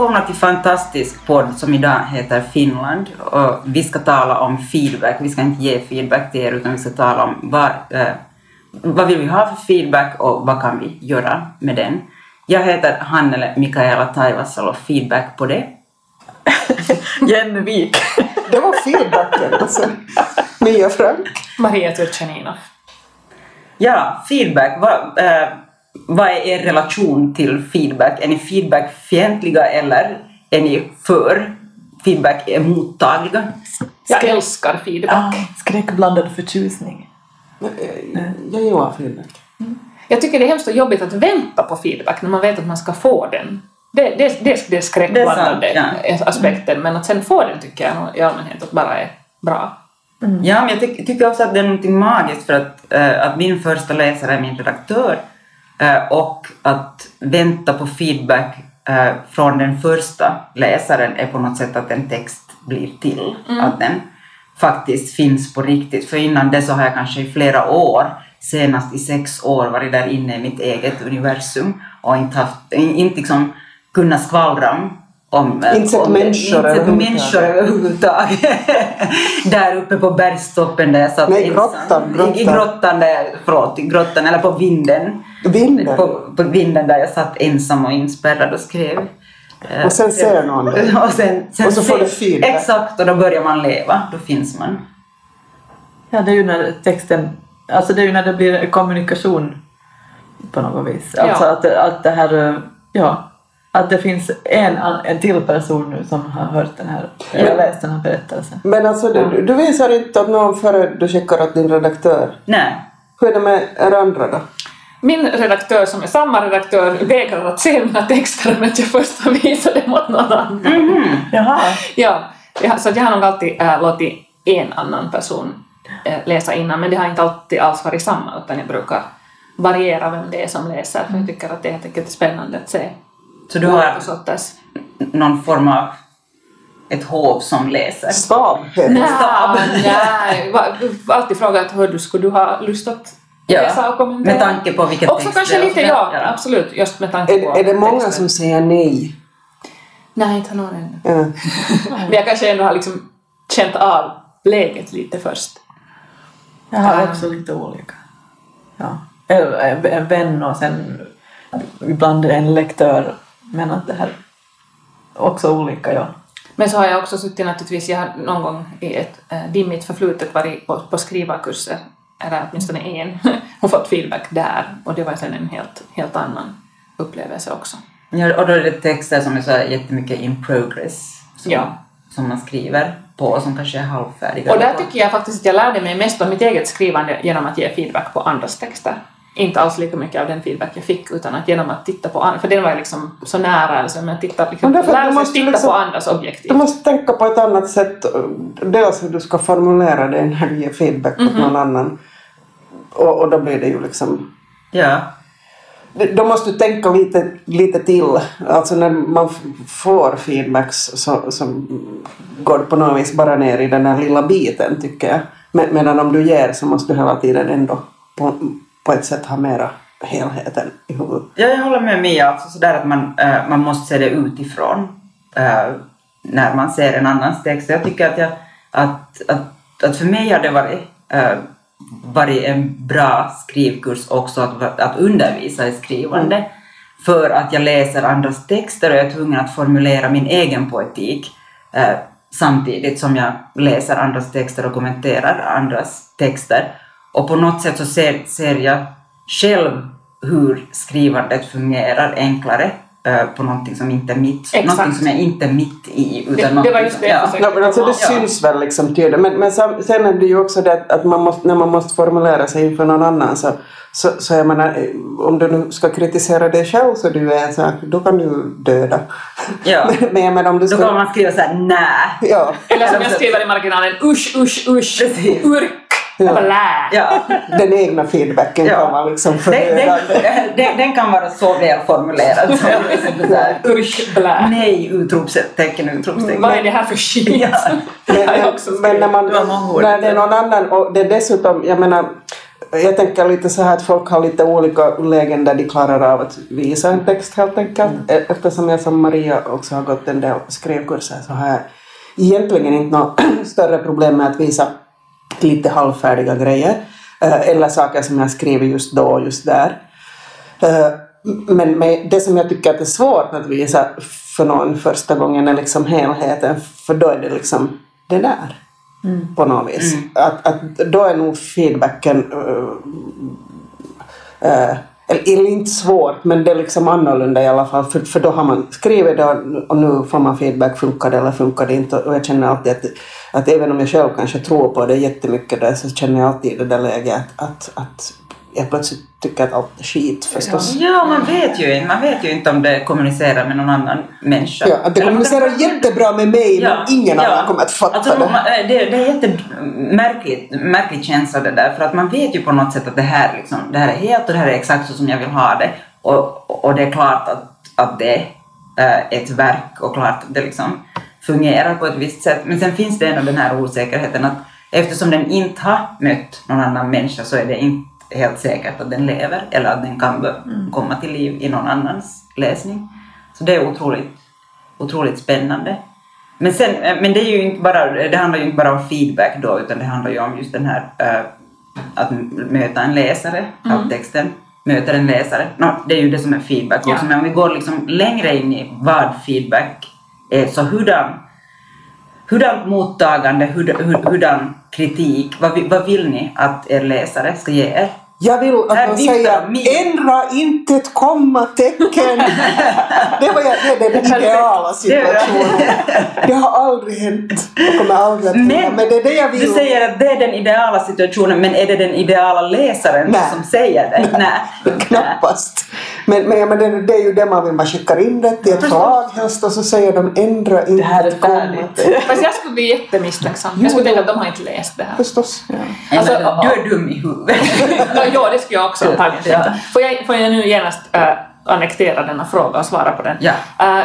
Välkomna till Fantastisk podd som idag heter Finland och vi ska tala om feedback. Vi ska inte ge feedback till er utan vi ska tala om vad, eh, vad vill vi ha för feedback och vad kan vi göra med den. Jag heter Hannele Mikaela Taivasalo, feedback på det. Jenny Wik. Det var feedbacken alltså. Mia Frank. Maria Turchaninov. Ja, feedback. Vad, eh, vad är er relation till feedback? Är ni feedbackfientliga eller är ni för feedback är mottagliga? Jag älskar feedback. Ah, skräckblandad förtjusning. Jag gillar feedback. Jag tycker det är hemskt jobbigt att vänta på feedback när man vet att man ska få den. Det, det, det, det är skräckblandade Det är sant, aspekten, men att sen få den tycker jag i allmänhet att bara är bra. Ja, men jag ty tycker också att det är något magiskt för att, eh, att min första läsare är min redaktör eh, och att vänta på feedback eh, från den första läsaren är på något sätt att en text blir till. Att den faktiskt finns på riktigt. För innan det så har jag kanske i flera år, senast i sex år, varit där inne i mitt eget universum och inte, haft, inte liksom kunnat skvallra om om, Inte sett människor överhuvudtaget. där uppe på bergstoppen där jag satt Nej, ensam. grottan, grottan. I, I grottan, där, förlåt, i grottan eller på vinden. Vinden. På, på vinden där jag satt ensam och inspärrad och skrev. Eh, Och sen ser någon det. och, sen, sen Och så får du feedback. Exakt, och då börjar man leva. Då finns man. Ja, det är ju när texten, alltså det är ju när det blir kommunikation på något vis. Alltså Ja. att, det- att det här, eh, ja, att det finns en, en till person nu som har hört den här, eller läst den här berättelsen. Men alltså du, du visar inte att någon före du skickar åt din redaktör. Nej. Hur är det med er andra då? Min redaktör, som är samma redaktör, vägrar att se mina texter om inte jag först har visat dem åt någon annan. Jaha. Ja, så jag har nog alltid äh, låtit en annan person äh, läsa innan, men det har inte alltid alls varit samma, utan jag brukar variera vem det är som läser, för jag tycker att det är helt enkelt spännande att se Så du har någon form av ett hov som läser. Stab. Nej, nej. Alltid frågat hur du skulle du ha lust att Ja, läsa och kommentera. med tanke på vilken Också kanske lite, ja, Ja. absolut, just med tanke på Är, är det många texten. som säger nej? Nej, inte någon ännu. Ja. Men jag kanske ändå har liksom känt av läget lite först. Jag har också lite olika. Ja. En, en vän och sen ibland en lektör. Men att det här också olika, ja. Men så har jag också suttit naturligtvis, jag har någon gång i ett äh, dimmigt förflutet varit på, på skrivarkurser, eller åtminstone en, och fått feedback där. Och det var sen en helt, helt annan upplevelse också. Ja, och då är det texter som är så jättemycket in progress. Som, Ja. som man skriver på och som kanske är halvfärdiga. Och där tycker jag faktiskt att jag lärde mig mest om mitt eget skrivande genom att ge feedback på andras texter. Inte alls lika mycket av den feedback jag fick, utan att genom att titta på andra, för den var liksom så nära, alltså, men titta, liksom, Men lära sig måste titta liksom- på andras objektiv. Du måste tänka på ett annat sätt. Dels hur du ska formulera det när du ger feedback åt någon annan. Och, och då blir det ju liksom... Ja. Då måste du tänka lite, lite till. Alltså när man får feedbacks så, så går det på något vis bara ner i den här lilla biten tycker jag. Men, medan om du ger så måste du hela tiden ändå på, på ett sätt ha mera helheten i huvudet. Ja, jag håller med Mia. Alltså sådär att man, eh, man måste se det utifrån eh, när man ser en annans text. Jag tycker att, jag, att, att, att för mig har det varit, uh, varit en bra skrivkurs också att, att undervisa i skrivande. För att jag läser andras texter och jag är tvungen att formulera min egen poetik eh, samtidigt som jag läser andras texter och kommenterar andras texter. Och på något sätt så ser, ser jag själv hur skrivandet fungerar enklare på någonting som inte är mitt, Exakt. någonting som jag inte är mitt i. Det- det var just som- det jag ja. försökte Ja, men alltså det Ja. syns väl liksom tydligt. Men, men sen är det ju också det att- man måste, när man måste formulera sig inför någon annan så, så, så jag menar, eh, om du nu ska kritisera dig själv så du är en sak, då kan du döda. Ja. men, jag menar om du Då ska... kan man skriva såhär nä. Ja. Eller som jag skriver i marginalen, usch, usch, usch, Precis. urk. Jag bara lä. Ja. Den egna feedbacken Ja. kan vara liksom Den, den, förödande. den, den kan vara så välformulerad. Så Usch, Blä. nej, utropstecken, utropstecken. Vad är det här för shit? Ja. Men, också men när, man, när det är någon annan och det är dessutom, jag menar, jag tänker lite så här att folk har lite olika lägen där de klarar av att visa en text helt enkelt. Mm. Eftersom jag som Maria också har gått en del skrivkurser så har jag egentligen inte något större problem med att visa lite halvfärdiga grejer. eh, Eller saker som jag skriver just då och just där. Eh, Men det som jag tycker att är svårt att visa för någon första gången är liksom helheten. För då är det liksom det där. På något vis. Att, att då är nog feedbacken eh, eller inte svårt men det är liksom annorlunda i alla fall. För, för då har man skrivit det och nu får man feedback, funkar det eller funkar det inte? Och jag känner alltid att, att även om jag själv kanske tror på det jättemycket där så känner jag alltid i det där läget att, att, att jag plötsligt tycker att allt är skit förstås. Ja, man vet ju inte. Man vet ju inte om det kommunicerar med någon annan människa. Ja, att det Eller kommunicerar jättebra med mig men ingen annan kommer att fatta alltså, det. man- Det, det är jättemärkligt märklig känsla det där, för att man vet ju på något sätt att det här, liksom, det här är helt och det här är exakt så som jag vill ha det. Och, och det är klart att, att det är ett verk och klart att det liksom fungerar på ett visst sätt. Men sen finns det ändå den här osäkerheten att eftersom den inte har mött någon annan människa så är det inte helt säkert att den lever eller att den kan bö- komma till liv i någon annans läsning. Så det är otroligt, otroligt spännande. Men, sen, eh, men det, är ju inte bara, det handlar ju inte bara om feedback då, utan det handlar ju om just den här eh, att möta en läsare av texten. Möter en läsare. Nå, det är ju det som är feedback Ja. också. Men om vi går liksom längre in i vad feedback är, så hurdan, hurdan mottagande, hurdan, hur- hurdan kritik, vad, vad vill ni att er läsare ska ge er? Jag vill att Här man säger ändra inte ett kommatecken. det, var jag, det är den ideala situationen. Det har aldrig hänt och kommer aldrig att hända. Men, Men det är det jag du vill. säger att det är den ideala situationen, men är det den ideala läsaren Nej. som säger det? Nej. Knappast. Men, men, men det, det är ju det man vill. Man skickar in det till ett förlag helst och så säger de ändra inte Det här är ett kommatecken. Fast jag skulle bli jättemisstänksam. Jag skulle tänka att de har inte läst det här. Förstås. Ja. Alltså, du är dum i huvudet. Ja, det skulle jag också antagligen tänka. Får jag, får jag nu genast äh, annektera denna fråga och svara på den? Ja. Äh,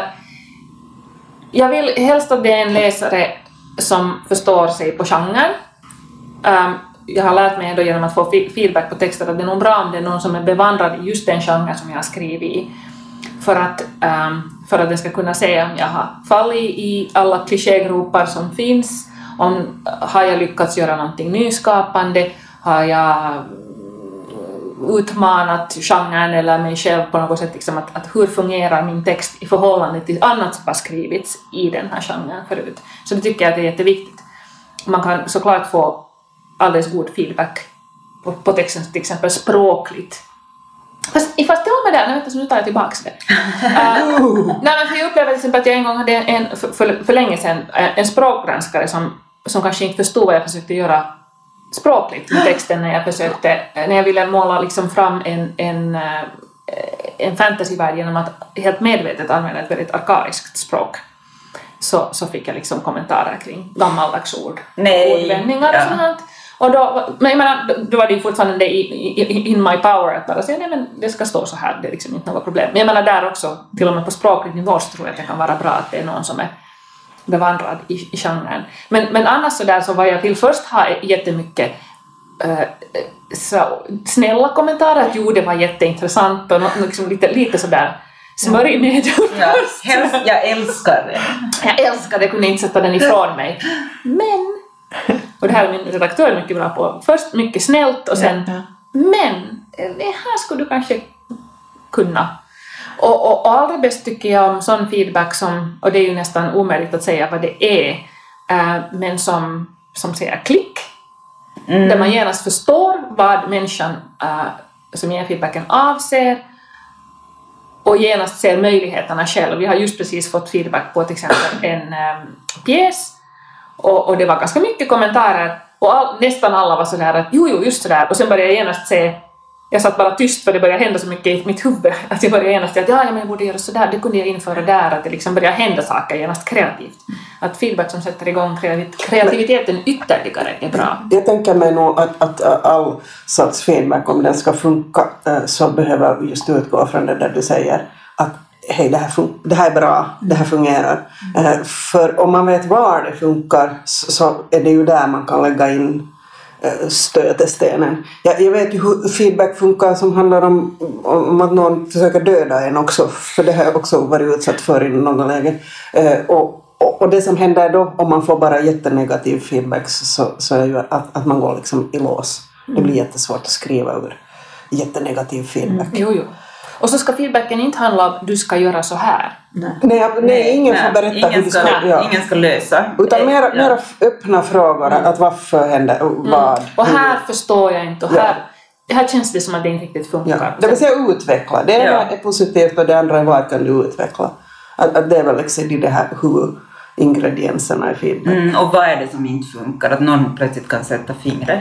jag vill helst att det är en läsare som förstår sig på genren. Ähm, jag har lärt mig då genom att få feedback på texter att det är nog bra om det är någon som är bevandrad i just den genre som jag har skrivit i. För att, ähm, för att den ska kunna se om jag har fallit i alla klichégropar som finns, om har jag lyckats göra någonting nyskapande, har jag utmanat genren eller mig själv på något sätt, liksom att, att hur fungerar min text i förhållande till annat som har skrivits i den här genren förut. Så det tycker jag att det är jätteviktigt. Man kan såklart få alldeles god feedback på, på texten, till exempel språkligt. Fast, fast till och med där, nej, vänta, så nu tar jag tillbaks det. Uh, nej, men för jag upplevde till exempel att jag en gång hade en, för, för, för länge sedan eh, en språkgranskare som, som kanske inte förstod vad jag försökte göra språkligt med texten när jag försökte, när jag ville måla liksom fram en, en, eh, en fantasyvärld genom att helt medvetet använda ett väldigt arkaiskt språk. Så, så fick jag liksom kommentarer kring gammaldags ord, Nej. ordvändningar och Ja. sånt. Och då, men jag menar, då- var det ju fortfarande det i, i, in my power att bara säga nej men det ska stå så här, det är liksom inte något problem. Men jag menar där också, till och med på språklig nivå så tror jag att det kan vara bra att det är någon som är bevandrad i, i genren. Men, men annars så där så vad jag vill först ha är jättemycket eh, så, snälla kommentarer, att jo det var jätteintressant och liksom lite, lite sådär smörj med Ja, helst, jag älskar det. jag älskar det, jag kunde inte sätta den ifrån mig. Men, och det här är min redaktör mycket bra på, först mycket snällt och sen Ja. men, det här skulle du kanske kunna. Och, och, och allra bäst tycker jag om sån feedback som, och det är ju nästan omöjligt att säga vad det är, eh, men som, som säger klick. Där man genast förstår vad människan eh, som ger feedbacken avser och genast ser möjligheterna själv. Vi har just precis fått feedback på till exempel en um, pjäs och, och det var ganska mycket kommentarer och all, nästan alla var sådär att jo, jo, just sådär och sen började jag genast se jag satt bara tyst för det började hända så mycket i mitt huvud. Att jag började genast att ja, men jag borde göra sådär, det kunde jag införa där, att det liksom började hända saker genast kreativt. Att feedback som sätter igång kreativ- kreativiteten ytterligare är bra. Jag tänker mig nog att, att all sorts feedback, om den ska funka, eh, så behöver just utgå från det där du säger att hej, det här, fun- det här är bra, det här fungerar. Eh, För om man vet var det funkar så är det ju där man kan lägga in stötestenen. Jag, jag vet ju hur feedback funkar som handlar om, om att någon försöker döda en också, för det har jag också varit utsatt för i några lägen. Eh, Och, och, och det som händer då om man får bara jättenegativ feedback så, så är ju att, att man går liksom i lås. Det blir jättesvårt att skriva ur jättenegativ feedback. Mm. Jo, jo. Och så ska feedbacken inte handla om du ska göra så här. Nej, jag- nej, ingen får berätta ingen hur du ska ska, göra. Ingen ska lösa. Utan mera, Ja. mera öppna frågor, att varför händer och vad. Och här förstår jag inte och Ja. här, här känns det som att det inte riktigt Ja, funkar. det vill säga utveckla. Det ena Ja. är positivt och det andra är vad kan du utveckla. Att, att det är väl liksom de här huvudingredienserna i feedback. Mm, och vad är det som inte funkar? Att någon plötsligt kan sätta fingret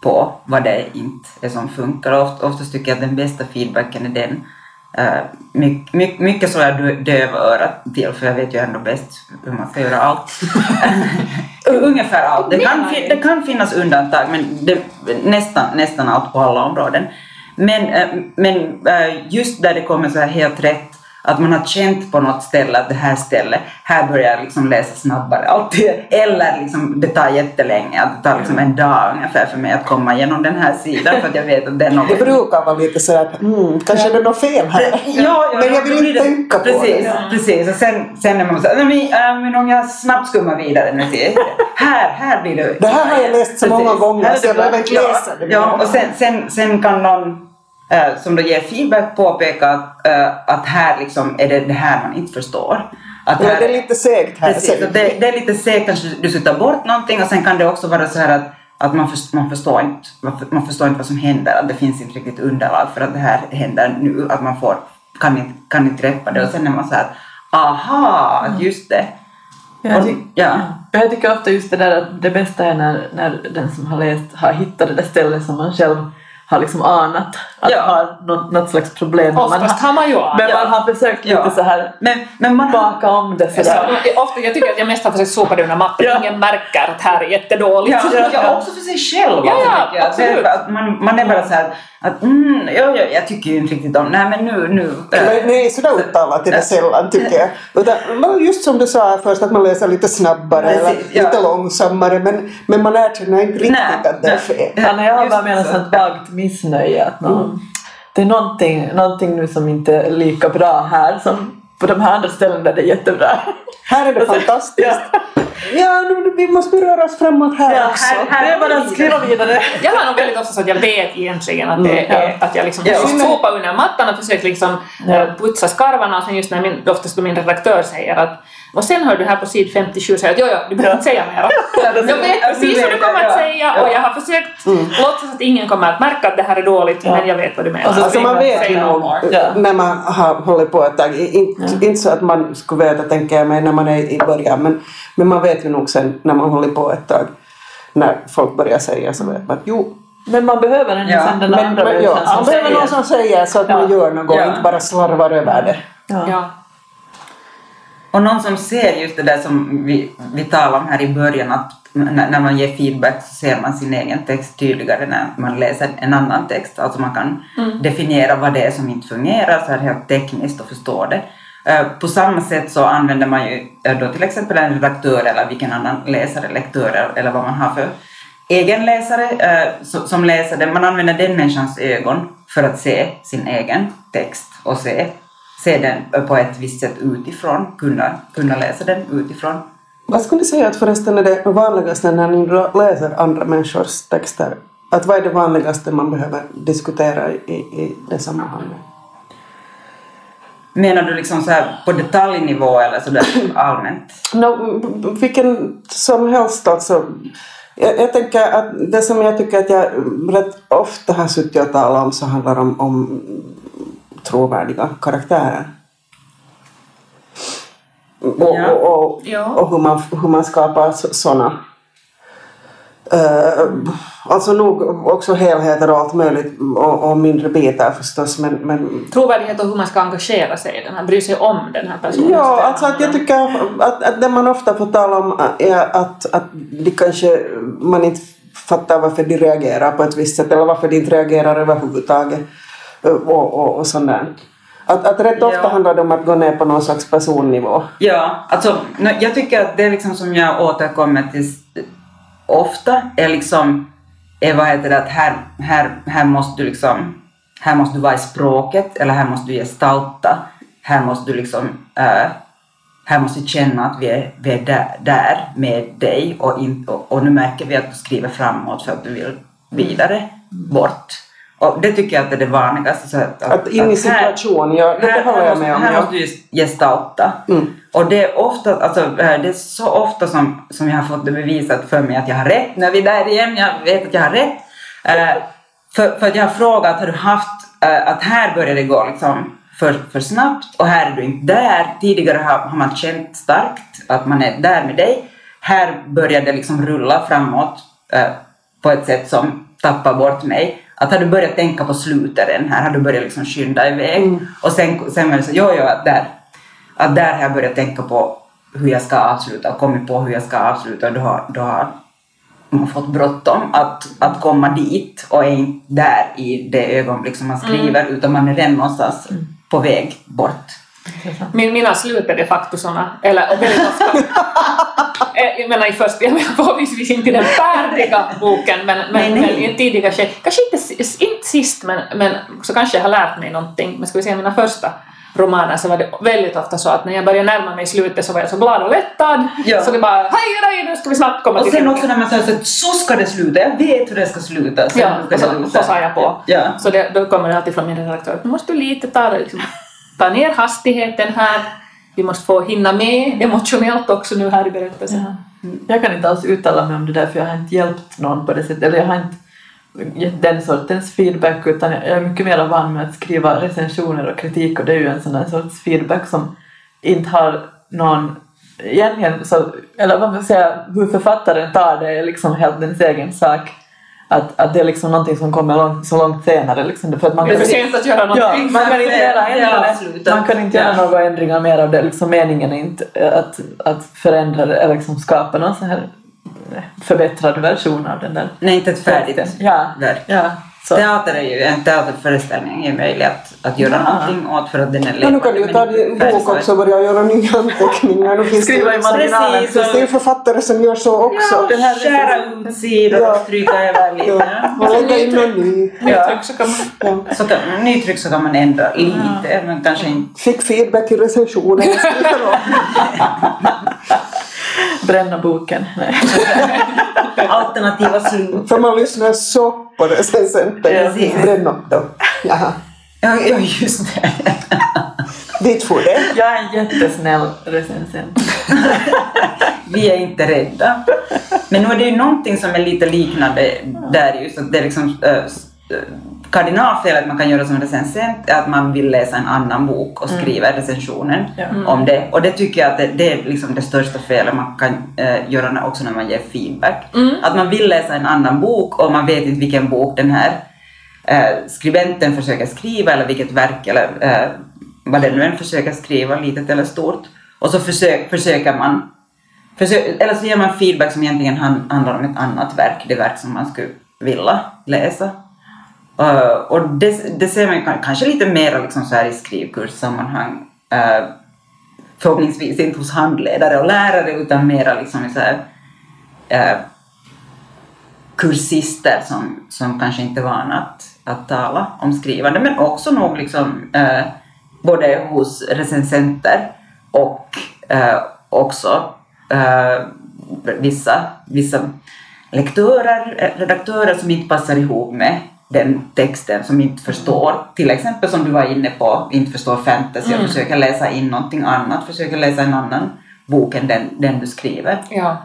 på vad det inte är som funkar. Oft, oftast tycker jag att den bästa feedbacken är den. Uh, mycket, mycket, mycket så jag dö- döva örat till för jag vet ju ändå bäst hur man ska göra allt. Ungefär allt. Det kan, det kan finnas undantag men det, nästan, nästan allt på alla områden. Men, eh, men eh, just där det kommer så här helt rätt att man har känt på något ställe att det här stället, här börjar jag liksom läsa snabbare alltid. Eller liksom, det tar jättelänge, att det tar liksom en dag ungefär för mig att komma igenom den här sidan för att jag vet att det är något Det brukar vara lite så att mm, kanske det är något fel här. Ja, ja, men jag vill inte det- tänka på precis, det. Precis, och sen, sen är man så här, "Nej, men, äh, men om jag snabbt skummar vidare nu till, här, här blir det... Det här har jag läst så många gånger, så jag behöver inte ja, läsa det. Ja, och sen, sen, sen kan någon eh, som då ger feedback påpeka att, eh, att här liksom är det det här man inte förstår. Att Ja, här- det är lite segt här. Precis, det, det är lite segt kanske du ska ta bort någonting och sen kan det också vara så här att, att man, först, man, förstår inte, man, för- man förstår inte vad som händer, att det finns inte riktigt underlag för att det här händer nu, att man får, kan, inte, kan inte greppa det och sen är man så här aha, att just det. Jag, Och- ty- ja. jag tycker ofta just det där att det bästa är när, när den som har läst har hittat det där stället som man själv har liksom anat att Ja. har något, något slags problem. Men Oftast har man ju men anat. man har försökt lite Ja. så här Men, men man baka om det Så, sådär. ofta, jag tycker att jag mest har försökt sopa det under mattan. Ja. Ingen märker att här är jättedåligt. Ja, ja, också för sig själv. Ja, alltså, ja, absolut. Att man, man är bara så här att mm, ja, ja, jag tycker ju inte riktigt om, nej men nu, nu. äh, Nej, nej, sådär uttalat är det sällan tycker jag. Utan, men just som du sa först, att man läser lite snabbare Precis, eller ja. lite långsammare men, men man erkänner inte riktigt Nej, att det är fel. Ja, jag har bara så. något sånt vagt missnöje. Att någon, Det är någonting, någonting nu som inte är lika bra här som på de här andra ställen där det är jättebra. Här är det fantastiskt. Ja, nu, vi måste röra oss framåt här Ja, också. här- det är bara att skriva vidare. Jag har nog väldigt ofta så att jag vet egentligen att, det är, att jag liksom Ja. försöker sopa under mattan och försöker liksom Ja. eh, putsa skarvarna och sen just när min, oftast då min redaktör säger att och sen hör du här på sid 57 säger att jo, jo, du behöver inte säga mer. Jag vet precis vad du kommer att säga och jag har försökt låtsas att ingen kommer att märka att det här är dåligt Ja. men jag vet vad du menar. Och så Alltså man vet ju no nog när man har hållit på ett tag. Inte, inte så att man skulle veta, tänker jag mig, när man är i början. Men, men man vet ju nog sen när man håller på ett tag. När folk börjar säga så vet man att jo. Men man behöver den Ja, sen den Men, andra men, ja, man behöver någon som säger så att man Ja. gör något Ja. inte bara slarvar över det. Ja. Och någon som ser just det där som vi, vi talade om här i början, att när, man ger feedback så ser man sin egen text tydligare när man läser en annan text. Alltså man kan definiera vad det är som inte fungerar så här helt tekniskt och förstå det. Eh, På samma sätt så använder man ju eh, då till exempel en redaktör eller vilken annan läsare, lektör eller vad man har för egen läsare eh, so- som läser det. Man använder den människans ögon för att se sin egen text och se, se den på ett visst sätt utifrån, kunna, kunna läsa den utifrån. Vad skulle ni säga att förresten är det vanligaste när ni läser andra människors texter? Att vad är det vanligaste man behöver diskutera i, i det sammanhanget? Menar du liksom så här på detaljnivå eller så där allmänt? No, vilken som helst alltså. Jag, jag tänker att det som jag tycker att jag rätt ofta har suttit och talat om så handlar om, om trovärdiga karaktärer. Och, Ja. och, och, Ja. och hur, man, hur man skapar sådana. Uh, alltså nog också helheter och allt möjligt och, och mindre bitar förstås men, men Trovärdighet och hur man ska engagera sig i den här, bry sig om den här personen. Ja, alltså att jag tycker att, att det man ofta får tala om är att, att de kanske man inte fattar varför de reagerar på ett visst sätt eller varför de inte reagerar överhuvudtaget och, och, och sånt där. Att, att rätt ofta Ja. handlar det om att gå ner på någon slags personnivå. Ja, alltså jag tycker att det liksom som jag återkommer till ofta är liksom, är vad heter det, att här, här, här måste du liksom, här måste du vara i språket eller här måste du gestalta, här måste du liksom, eh, här måste du känna att vi är, vi är där, där med dig och, in, och, och nu märker vi att du skriver framåt för att du vill vidare bort. Och det tycker jag att det är det vanligaste. Så att, Att in i här- situation, ja, det här, håller här, jag med om. här Ja. måste du gestalta. Mm. Och det är ofta, alltså, eh, det är så ofta som, som jag har fått det bevisat för mig att jag har rätt. Nu är vi där igen, jag vet att jag har rätt. Eh, för, för att jag har frågat, har du haft eh, att här börjar det gå liksom för, för snabbt och här är du inte där. Tidigare har, har man känt starkt att man är där med dig. Här börjar det liksom rulla framåt eh, på ett sätt som tappar bort mig. Att har du börjat tänka på slutet än här, har du börjat liksom skynda iväg. Och sen, sen var det så, jo, jo, att där, att där har jag börjat tänka på hur jag ska avsluta och kommit på hur jag ska avsluta. Och då har, då har man fått bråttom att, att komma dit och är inte där i det ögonblick som man skriver utan man är redan någonstans på väg bort. Min, mina slut är de facto såna, eller och väldigt ofta. Eh, jag menar i första, jag menar förhoppningsvis inte den färdiga boken men, men, Nej, nej. men i ett tidigare skede. Kanske inte, inte sist men, men så kanske jag har lärt mig någonting. Men ska vi säga mina första romaner så var det väldigt ofta så att när jag började närma mig slutet så var jag så glad och lättad. Ja. Så det bara hej hej nu ska vi snabbt komma Och till sen slutet. också när man säger så att så ska det sluta, jag vet hur det ska sluta. Sen Ja, ska och så, det så sa jag på. Ja. Så det, då kommer det alltid från min redaktör att nu måste du lite ta, det, liksom, ta ner hastigheten här. Vi måste få hinna med emotionellt också nu här i berättelsen. Jag kan inte alls uttala mig om det där för jag har inte hjälpt någon på det sättet. Eller jag har inte gett den sortens feedback utan jag är mycket mer van med att skriva recensioner och kritik och det är ju en sån där sorts feedback som inte har någon egentligen så, eller vad man säga, hur författaren tar det är liksom helt ens egen sak. Att, att det är liksom någonting som kommer långt, så långt senare. Liksom, för att man Det är kan- för sent att göra Ja, någonting. man kan inte Det- göra det är ändringar. avslutat. Man kan inte göra Ja. några ändringar mer av det. Liksom meningen är inte att, att förändra det eller liksom skapa någon så här eh, förbättrad version av den där Nej, inte ett färdigt. Ja, verk. ja. Så. Teater är ju, en teaterföreställning är möjlig att, att göra Ja. någonting åt för att den är Ja, nu kan du ju ta inte din bok också och börja göra nya anteckningar. Nu finns Skriva det, i marginalen. Det finns det ju författare som gör så också. Ja, Den här skära ut sidor Ja. och stryka över lite. Ja, och lägga in någon ny. Nytryck så kan man... Ja. Så kan, nytryck så kan man ändra lite, men kanske inte... Fick feedback i recensionen. Bränna boken. Nej. Alternativa slut. För man lyssnar så på recensenten. Precis. Bränn upp dem. Jaha. Ja, ja, just det. Dit får det. Jag är en jättesnäll recensent. Vi är inte rädda. Men nu är det ju någonting som är lite liknande där just att det är liksom kardinalfelet man kan göra som recensent är att man vill läsa en annan bok och skriva recensionen Ja. om det. Och det tycker jag att det, det är liksom det största felet man kan äh, göra när, också när man ger feedback. Att man vill läsa en annan bok och man vet inte vilken bok den här äh, skribenten försöker skriva eller vilket verk eller äh, vad det nu än försöker skriva, litet eller stort. Och så försök, försöker man Försök, eller så ger man feedback som egentligen han, handlar om ett annat verk, det verk som man skulle vilja läsa. Uh, och det, det ser man kanske lite mer liksom så här i skrivkurssammanhang. Uh, förhoppningsvis inte hos handledare och lärare utan mera liksom så här, uh, kursister som, som kanske inte är vana att, att tala om skrivande men också nog liksom uh, både hos recensenter och uh, också uh, vissa, vissa lektörer, redaktörer som inte passar ihop med den texten, som inte förstår, till exempel som du var inne på, inte förstår fantasy och försöker läsa in någonting annat, försöker läsa en annan bok än den, den du skriver. Ja.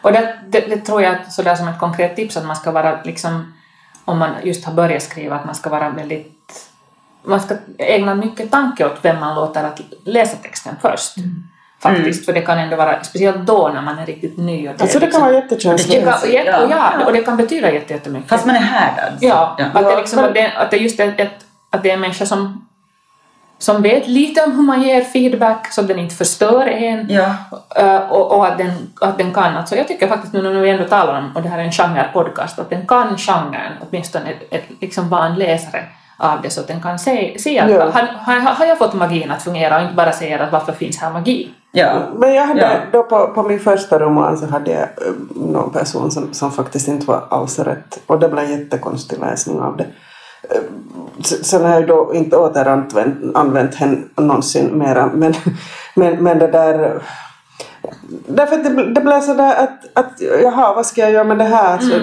Och det, det, det tror jag att sådär som ett konkret tips att man ska vara liksom, om man just har börjat skriva, att man ska vara väldigt, man ska ägna mycket tanke åt vem man låter att läsa texten först. Faktiskt, för det kan ändå vara, speciellt då när man är riktigt ny. Och det, Alltså det kan liksom- vara det jättekänsligt. kan, jätte, Ja. ja, och det kan betyda jätte- jättemycket. Fast man är härdad. så- Ja, ja. Att, det liksom, att, det, att det just är ett, att det är en människa som, som vet lite om hur man ger feedback så att den inte förstör en Ja. eh, och, och att, den, att den kan. Alltså jag tycker faktiskt nu när vi ändå talar om, och det här är en genrepodcast, att den kan genren, åtminstone ett, ett, liksom vara en läsare av det så att den kan se, se att Ja. har, har, har jag fått magin att fungera och inte bara säga att varför finns här magi? Ja. Men jag hade, Ja. då på, på min första roman så hade jag eh, någon person som, som faktiskt inte var alls rätt och det blev en jättekonstig läsning av det. Eh, Sen har jag då inte återanvänt använt henne någonsin mera men, men, men det där Därför att det, det blev sådär att, att jaha, vad ska jag göra med det här? Så,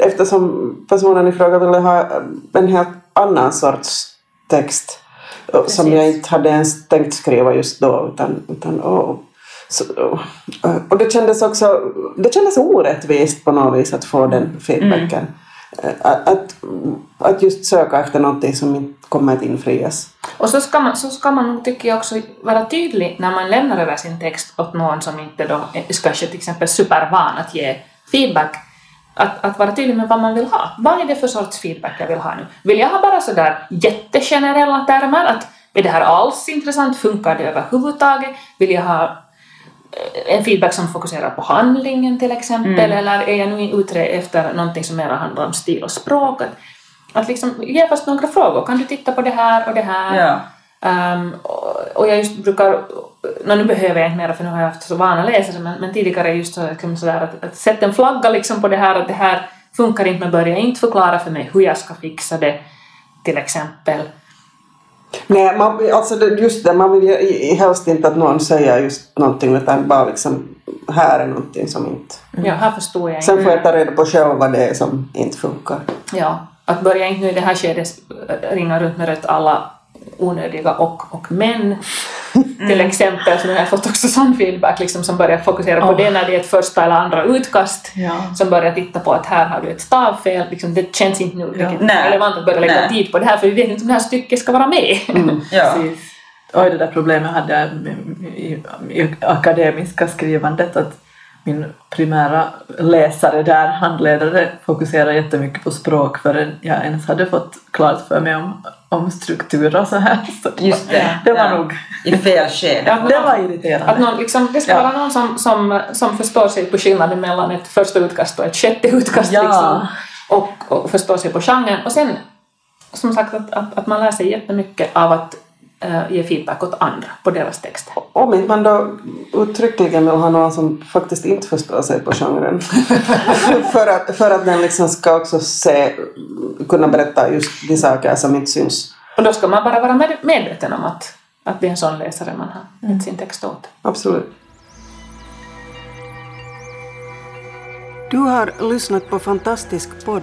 eftersom personen i fråga ville ha en helt annan sorts text och- som Precis. jag inte hade ens tänkt skriva just då. Utan, utan, åh. Så, och det kändes också det kändes orättvist på något vis att få den feedbacken. Eh, Att, att, att just söka efter någonting som inte kommer att infrias. Och så ska man, så ska man nog, tycker jag också vara tydlig när man lämnar över sin text åt någon som inte då är kanske till exempel supervan att ge feedback. Att, att vara tydlig med vad man vill ha. Vad är det för sorts feedback jag vill ha nu? Vill jag ha bara sådär jättegenerella termer? Att är det här alls intressant? Funkar det överhuvudtaget? Vill jag ha eh, en feedback som fokuserar på handlingen till exempel? Eller är jag nu ute efter någonting som mer handlar om stil och språk? Att, att liksom ge fast några frågor. Kan du titta på det här och det här? Ja. Ehm, och, jag just brukar, nå, nu behöver jag inte mera för nu har jag haft så vana läsare, men, men tidigare just så, sådär att, att sätta en flagga liksom på det här att det här funkar inte, men börja inte förklara för mig hur jag ska fixa det till exempel. Nej, man, alltså just det, man vill ju helst inte att någon säger just någonting utan bara liksom här är någonting som inte... Ja, här förstår jag inte. Sen får jag ta reda på själv vad det är som inte funkar. Ja, att börja inte nu i det här skedet ringa runt med rött alla onödiga och och men. Till exempel, så har jag fått också sån feedback liksom, som börjar fokusera på Oh. det när det är ett första eller andra utkast. Ja. Som börjar titta på att här har du ett stavfel. Liksom, det känns inte nu Nej. relevant att börja lägga Nej. tid på det här för vi vet inte om det här stycket ska vara med. Ja. Precis. Oj, det där problemet hade jag med- i, i akademiska skrivandet att min primära läsare där, handledare, fokuserade jättemycket på språk förrän jag ens hade fått klart för mig om, om struktur och så här. Så Just det. det var Ja. nog, I fel skede. Ja, det var Att irriterande. någon, liksom, det ska Ja. vara någon som, som, som förstår sig på skillnaden mellan ett första utkast och ett sjätte utkast. Ja. Liksom, och, och förstår sig på genren. Och sen, som sagt, att, att, att man lär sig jättemycket av att ge feedback åt andra på deras texter. Om inte man då uttryckligen vill ha någon som faktiskt inte förstår sig på genren. för, att, för att den liksom ska också se, kunna berätta just de saker som inte syns. Och då ska man bara vara med, medveten om att, att det är en sån läsare man har gett sin text åt. Absolut. Du har lyssnat på Fantastisk podd.